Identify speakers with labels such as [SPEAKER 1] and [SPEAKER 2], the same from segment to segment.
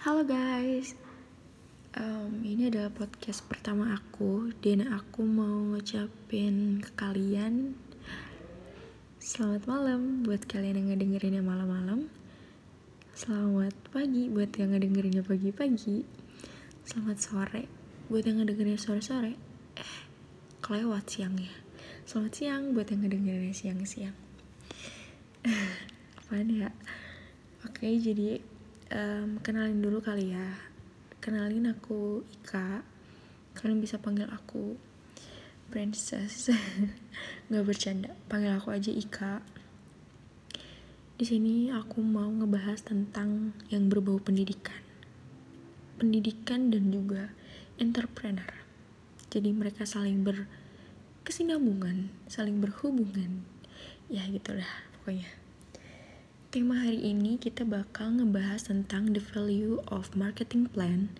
[SPEAKER 1] Halo guys, um, ini adalah podcast pertama aku dan aku mau ngucapin ke kalian Selamat malam buat kalian yang ngedengerinnya malam-malam. Selamat pagi buat yang ngedengerinnya pagi-pagi. Selamat sore buat yang ngedengerinnya sore-sore. Eh, kelewat siangnya. Selamat siang buat yang ngedengerinnya siang-siang. Apaan ya? Oke, jadi um, kenalin dulu kali ya. Kenalin aku Ika. Kalian bisa panggil aku princess. Nggak bercanda panggil aku aja Ika. Di sini aku mau ngebahas tentang yang berbau pendidikan. Pendidikan dan juga entrepreneur. Jadi mereka saling berkesinambungan saling berhubungan. Ya gitulah pokoknya Tema hari ini kita bakal ngebahas tentang the value of marketing plan,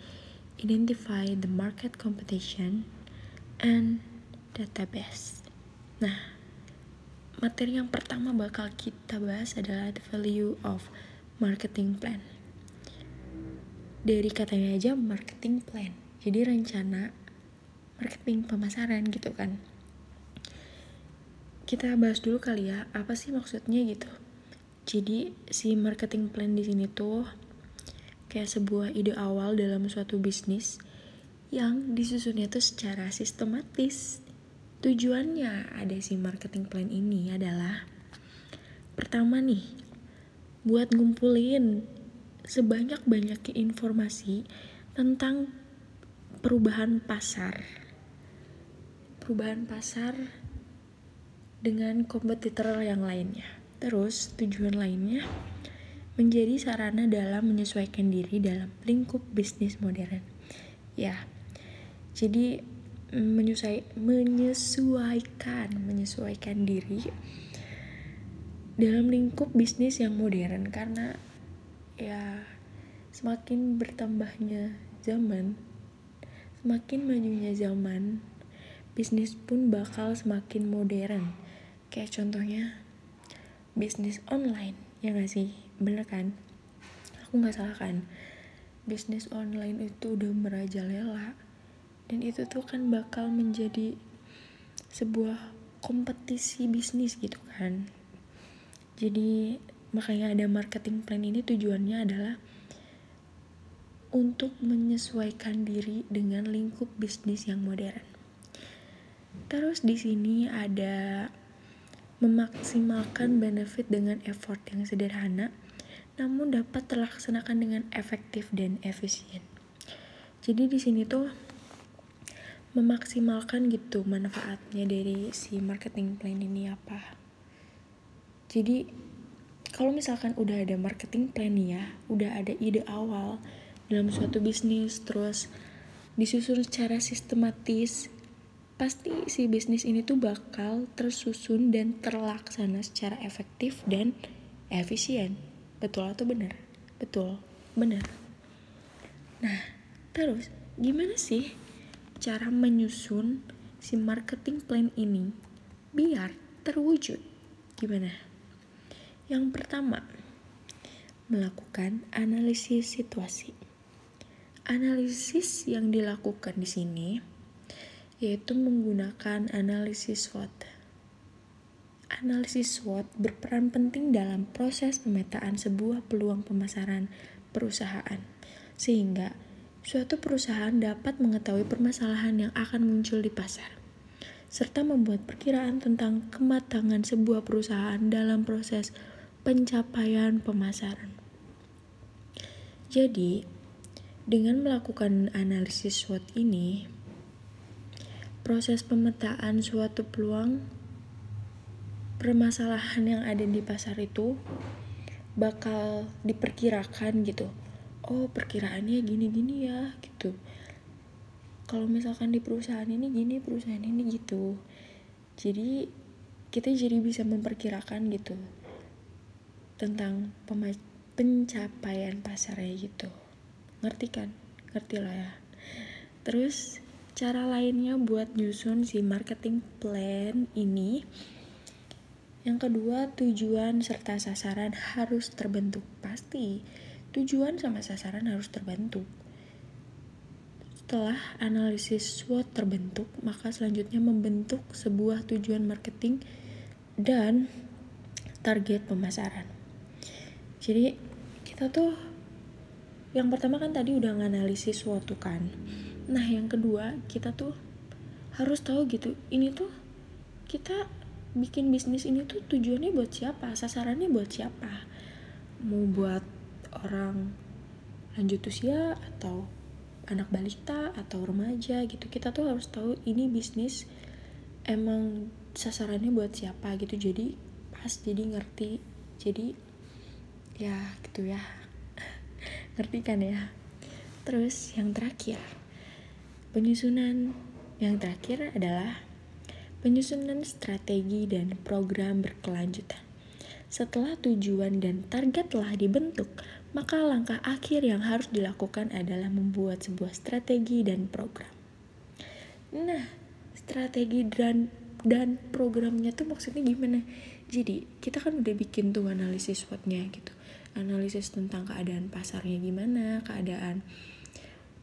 [SPEAKER 1] identify the market competition, and database. Nah, materi yang pertama bakal kita bahas adalah the value of marketing plan. Dari katanya aja marketing plan, jadi rencana marketing pemasaran gitu kan. Kita bahas dulu kali ya, apa sih maksudnya gitu jadi si marketing plan di sini tuh kayak sebuah ide awal dalam suatu bisnis yang disusunnya tuh secara sistematis. Tujuannya ada si marketing plan ini adalah pertama nih buat ngumpulin sebanyak-banyaknya informasi tentang perubahan pasar. Perubahan pasar dengan kompetitor yang lainnya. Terus, tujuan lainnya menjadi sarana dalam menyesuaikan diri dalam lingkup bisnis modern. Ya, jadi menyusai, menyesuaikan, menyesuaikan diri dalam lingkup bisnis yang modern karena ya semakin bertambahnya zaman, semakin majunya zaman, bisnis pun bakal semakin modern. Kayak contohnya bisnis online ya gak sih? Bener kan? Aku nggak salah kan? Bisnis online itu udah merajalela dan itu tuh kan bakal menjadi sebuah kompetisi bisnis gitu kan? Jadi makanya ada marketing plan ini tujuannya adalah untuk menyesuaikan diri dengan lingkup bisnis yang modern. Terus di sini ada memaksimalkan benefit dengan effort yang sederhana, namun dapat terlaksanakan dengan efektif dan efisien. Jadi di sini tuh memaksimalkan gitu manfaatnya dari si marketing plan ini apa. Jadi kalau misalkan udah ada marketing plan ya, udah ada ide awal dalam suatu bisnis, terus disusun secara sistematis, pasti si bisnis ini tuh bakal tersusun dan terlaksana secara efektif dan efisien. Betul atau benar? Betul, benar. Nah, terus gimana sih cara menyusun si marketing plan ini biar terwujud? Gimana? Yang pertama, melakukan analisis situasi. Analisis yang dilakukan di sini yaitu menggunakan analisis SWOT. Analisis SWOT berperan penting dalam proses pemetaan sebuah peluang pemasaran perusahaan, sehingga suatu perusahaan dapat mengetahui permasalahan yang akan muncul di pasar, serta membuat perkiraan tentang kematangan sebuah perusahaan dalam proses pencapaian pemasaran. Jadi, dengan melakukan analisis SWOT ini, proses pemetaan suatu peluang permasalahan yang ada di pasar itu bakal diperkirakan gitu. Oh perkiraannya gini-gini ya gitu. Kalau misalkan di perusahaan ini gini perusahaan ini gitu. Jadi kita jadi bisa memperkirakan gitu tentang pencapaian pasarnya gitu. Ngerti kan? Ngerti lah ya. Terus cara lainnya buat nyusun si marketing plan ini yang kedua tujuan serta sasaran harus terbentuk pasti tujuan sama sasaran harus terbentuk. Setelah analisis SWOT terbentuk, maka selanjutnya membentuk sebuah tujuan marketing dan target pemasaran. Jadi kita tuh yang pertama kan tadi udah nganalisis suatu kan. Nah, yang kedua kita tuh harus tahu gitu. Ini tuh kita bikin bisnis ini tuh tujuannya buat siapa? Sasarannya buat siapa? Mau buat orang lanjut usia atau anak balita atau remaja gitu kita tuh harus tahu ini bisnis emang sasarannya buat siapa gitu jadi pas jadi ngerti jadi ya gitu ya ngerti kan ya terus yang terakhir penyusunan yang terakhir adalah penyusunan strategi dan program berkelanjutan setelah tujuan dan target telah dibentuk, maka langkah akhir yang harus dilakukan adalah membuat sebuah strategi dan program. Nah, strategi dan dan programnya tuh maksudnya gimana? Jadi, kita kan udah bikin tuh analisis SWOT-nya gitu. Analisis tentang keadaan pasarnya gimana, keadaan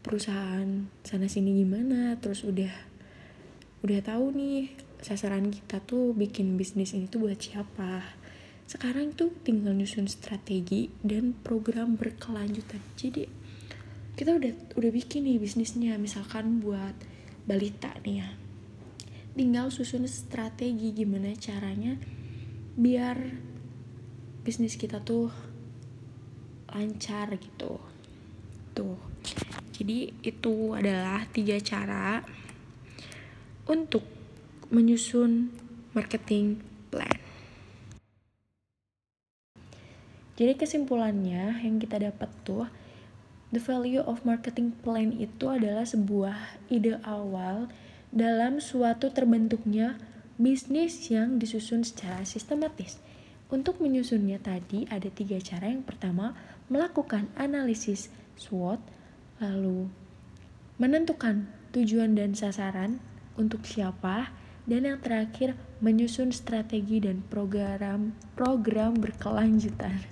[SPEAKER 1] perusahaan sana sini gimana, terus udah udah tahu nih sasaran kita tuh bikin bisnis ini tuh buat siapa. Sekarang tuh tinggal nyusun strategi dan program berkelanjutan. Jadi kita udah udah bikin nih bisnisnya. Misalkan buat balita nih ya. Tinggal susun strategi gimana caranya biar bisnis kita tuh lancar gitu. Tuh jadi itu adalah tiga cara untuk menyusun marketing plan Jadi kesimpulannya yang kita dapat tuh the value of marketing plan itu adalah sebuah ide awal dalam suatu terbentuknya bisnis yang disusun secara sistematis. Untuk menyusunnya tadi ada tiga cara. Yang pertama, melakukan analisis SWOT, lalu menentukan tujuan dan sasaran untuk siapa, dan yang terakhir menyusun strategi dan program program berkelanjutan.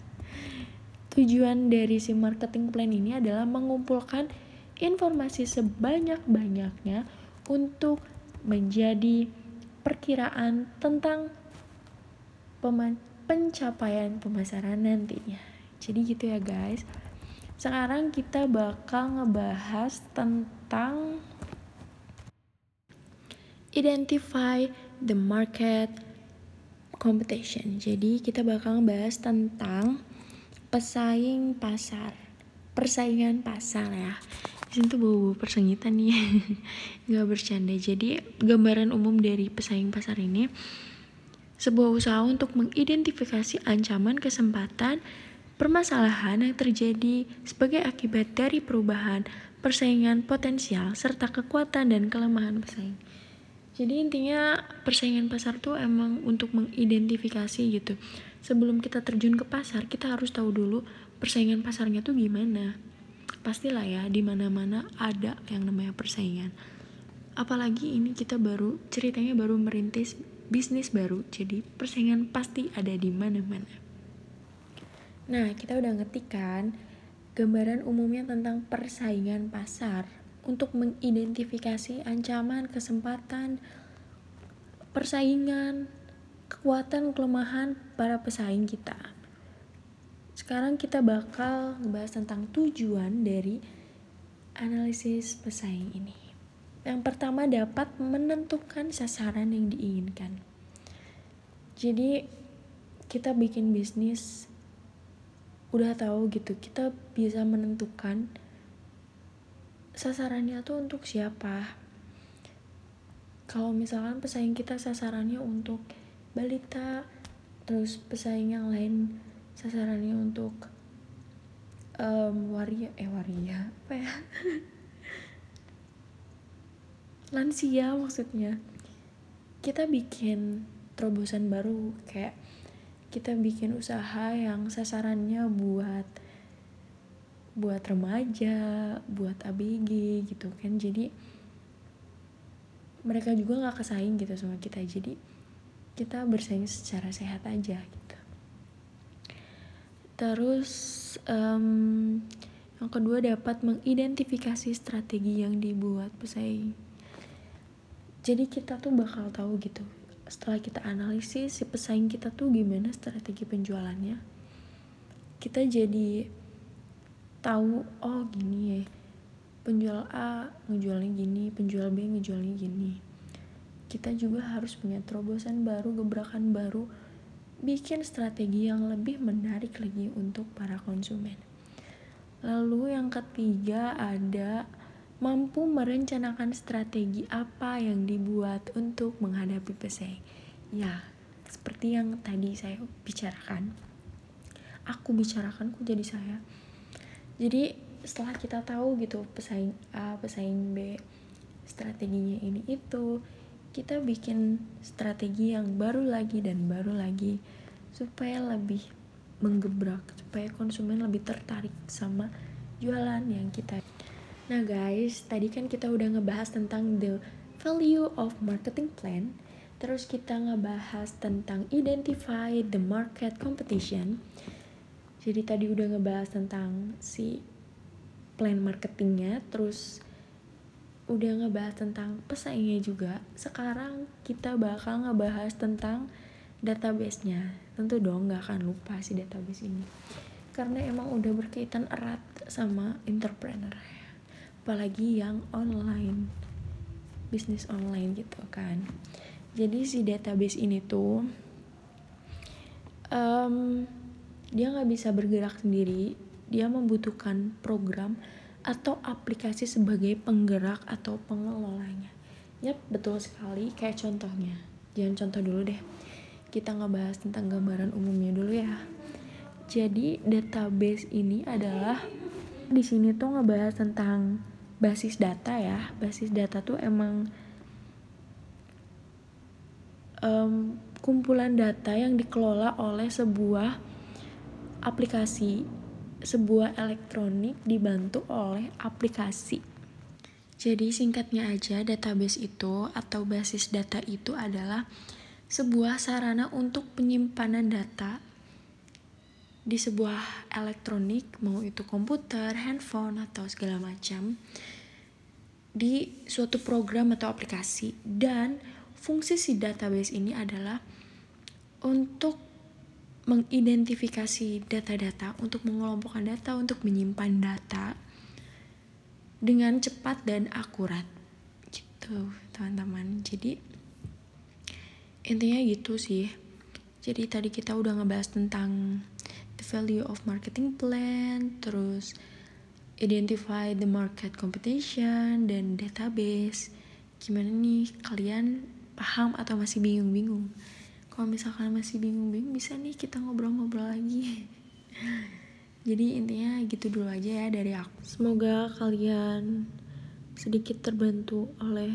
[SPEAKER 1] Tujuan dari si marketing plan ini adalah mengumpulkan informasi sebanyak-banyaknya untuk menjadi perkiraan tentang pencapaian pemasaran nantinya. Jadi gitu ya guys. Sekarang kita bakal ngebahas tentang identify the market competition. Jadi kita bakal ngebahas tentang pesaing pasar persaingan pasar ya. Di sini tuh bau persengitan nih. Nggak bercanda. Jadi gambaran umum dari pesaing pasar ini sebuah usaha untuk mengidentifikasi ancaman kesempatan permasalahan yang terjadi sebagai akibat dari perubahan persaingan potensial serta kekuatan dan kelemahan pesaing. Jadi intinya persaingan pasar tuh emang untuk mengidentifikasi gitu. Sebelum kita terjun ke pasar kita harus tahu dulu persaingan pasarnya tuh gimana. Pastilah ya di mana mana ada yang namanya persaingan. Apalagi ini kita baru ceritanya baru merintis bisnis baru jadi persaingan pasti ada di mana mana nah kita udah ngetik kan gambaran umumnya tentang persaingan pasar untuk mengidentifikasi ancaman kesempatan persaingan kekuatan kelemahan para pesaing kita. Sekarang kita bakal ngebahas tentang tujuan dari analisis pesaing ini. Yang pertama dapat menentukan sasaran yang diinginkan. Jadi kita bikin bisnis udah tahu gitu, kita bisa menentukan sasarannya tuh untuk siapa. Kalau misalkan pesaing kita sasarannya untuk balita terus pesaing yang lain sasarannya untuk um, waria eh waria apa ya lansia maksudnya kita bikin terobosan baru kayak kita bikin usaha yang sasarannya buat buat remaja, buat ABG gitu kan. Jadi mereka juga nggak kesaing gitu sama kita. Jadi kita bersaing secara sehat aja gitu terus um, yang kedua dapat mengidentifikasi strategi yang dibuat pesaing jadi kita tuh bakal tahu gitu setelah kita analisis si pesaing kita tuh gimana strategi penjualannya kita jadi tahu oh gini ya penjual A ngejualnya gini penjual B ngejualnya gini. Kita juga harus punya terobosan baru gebrakan baru bikin strategi yang lebih menarik lagi untuk para konsumen. Lalu yang ketiga ada mampu merencanakan strategi apa yang dibuat untuk menghadapi pesaing. Ya, seperti yang tadi saya bicarakan. Aku bicarakan kok jadi saya. Jadi setelah kita tahu gitu pesaing A, pesaing B, strateginya ini itu, kita bikin strategi yang baru lagi dan baru lagi supaya lebih menggebrak supaya konsumen lebih tertarik sama jualan yang kita nah guys tadi kan kita udah ngebahas tentang the value of marketing plan. Terus kita ngebahas tentang identify the market competition. Jadi tadi udah ngebahas tentang si plan marketingnya terus udah ngebahas tentang pesaingnya juga. Sekarang kita bakal ngebahas tentang database-nya. Tentu dong nggak akan lupa si database ini. Karena emang udah berkaitan erat sama entrepreneur apalagi yang online bisnis online gitu kan. Jadi si database ini tuh um, dia nggak bisa bergerak sendiri. Dia membutuhkan program atau aplikasi sebagai penggerak atau pengelolanya. Yap, betul sekali. Kayak contohnya jangan contoh dulu deh. Kita ngebahas tentang gambaran umumnya dulu ya. Jadi database ini adalah di sini tuh ngebahas tentang basis data ya. Basis data tuh emang um, kumpulan data yang dikelola oleh sebuah aplikasi, sebuah elektronik dibantu oleh aplikasi. Jadi singkatnya aja database itu atau basis data itu adalah sebuah sarana untuk penyimpanan data di sebuah elektronik, mau itu komputer, handphone, atau segala macam, di suatu program atau aplikasi. Dan fungsi si database ini adalah untuk mengidentifikasi data-data, untuk mengelompokkan data, untuk menyimpan data dengan cepat dan akurat. Gitu, teman-teman. Jadi, intinya gitu sih jadi tadi kita udah ngebahas tentang the value of marketing plan terus identify the market competition dan database. Gimana nih kalian paham atau masih bingung-bingung? Kalau misalkan masih bingung-bingung bisa nih kita ngobrol-ngobrol lagi. Jadi intinya gitu dulu aja ya dari aku. Semoga kalian sedikit terbantu oleh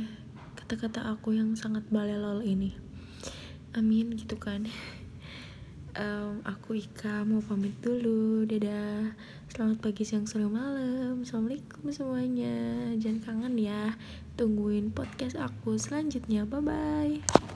[SPEAKER 1] kata-kata aku yang sangat balelol ini. Amin gitu kan um, aku Ika mau pamit dulu. Dadah. Selamat pagi siang sore malam. Assalamualaikum semuanya. Jangan kangen ya. Tungguin podcast aku selanjutnya. Bye bye